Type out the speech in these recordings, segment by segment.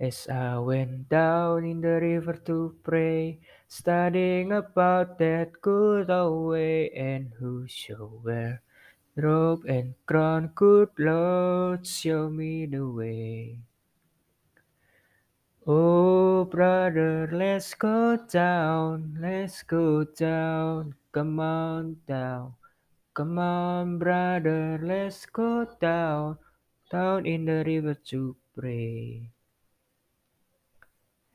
As I went down in the river to pray, studying about that good old way, and who shall wear robe and crown, good Lord, show me the way. Oh, brother, let's go down, let's go down, come on down. Come on, brother, let's go down, down in the river to pray.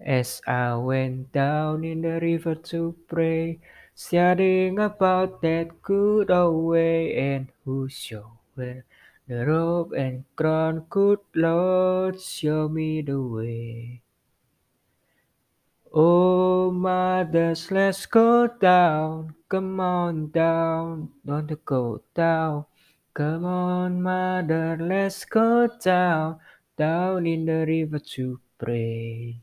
As I went down in the river to pray, studying about that good old way, and who shall wear the robe and crown, good Lord, show me the way. Oh, mothers, let's go down, come on down, don't go down. Come on, mother, let's go down, down in the river to pray.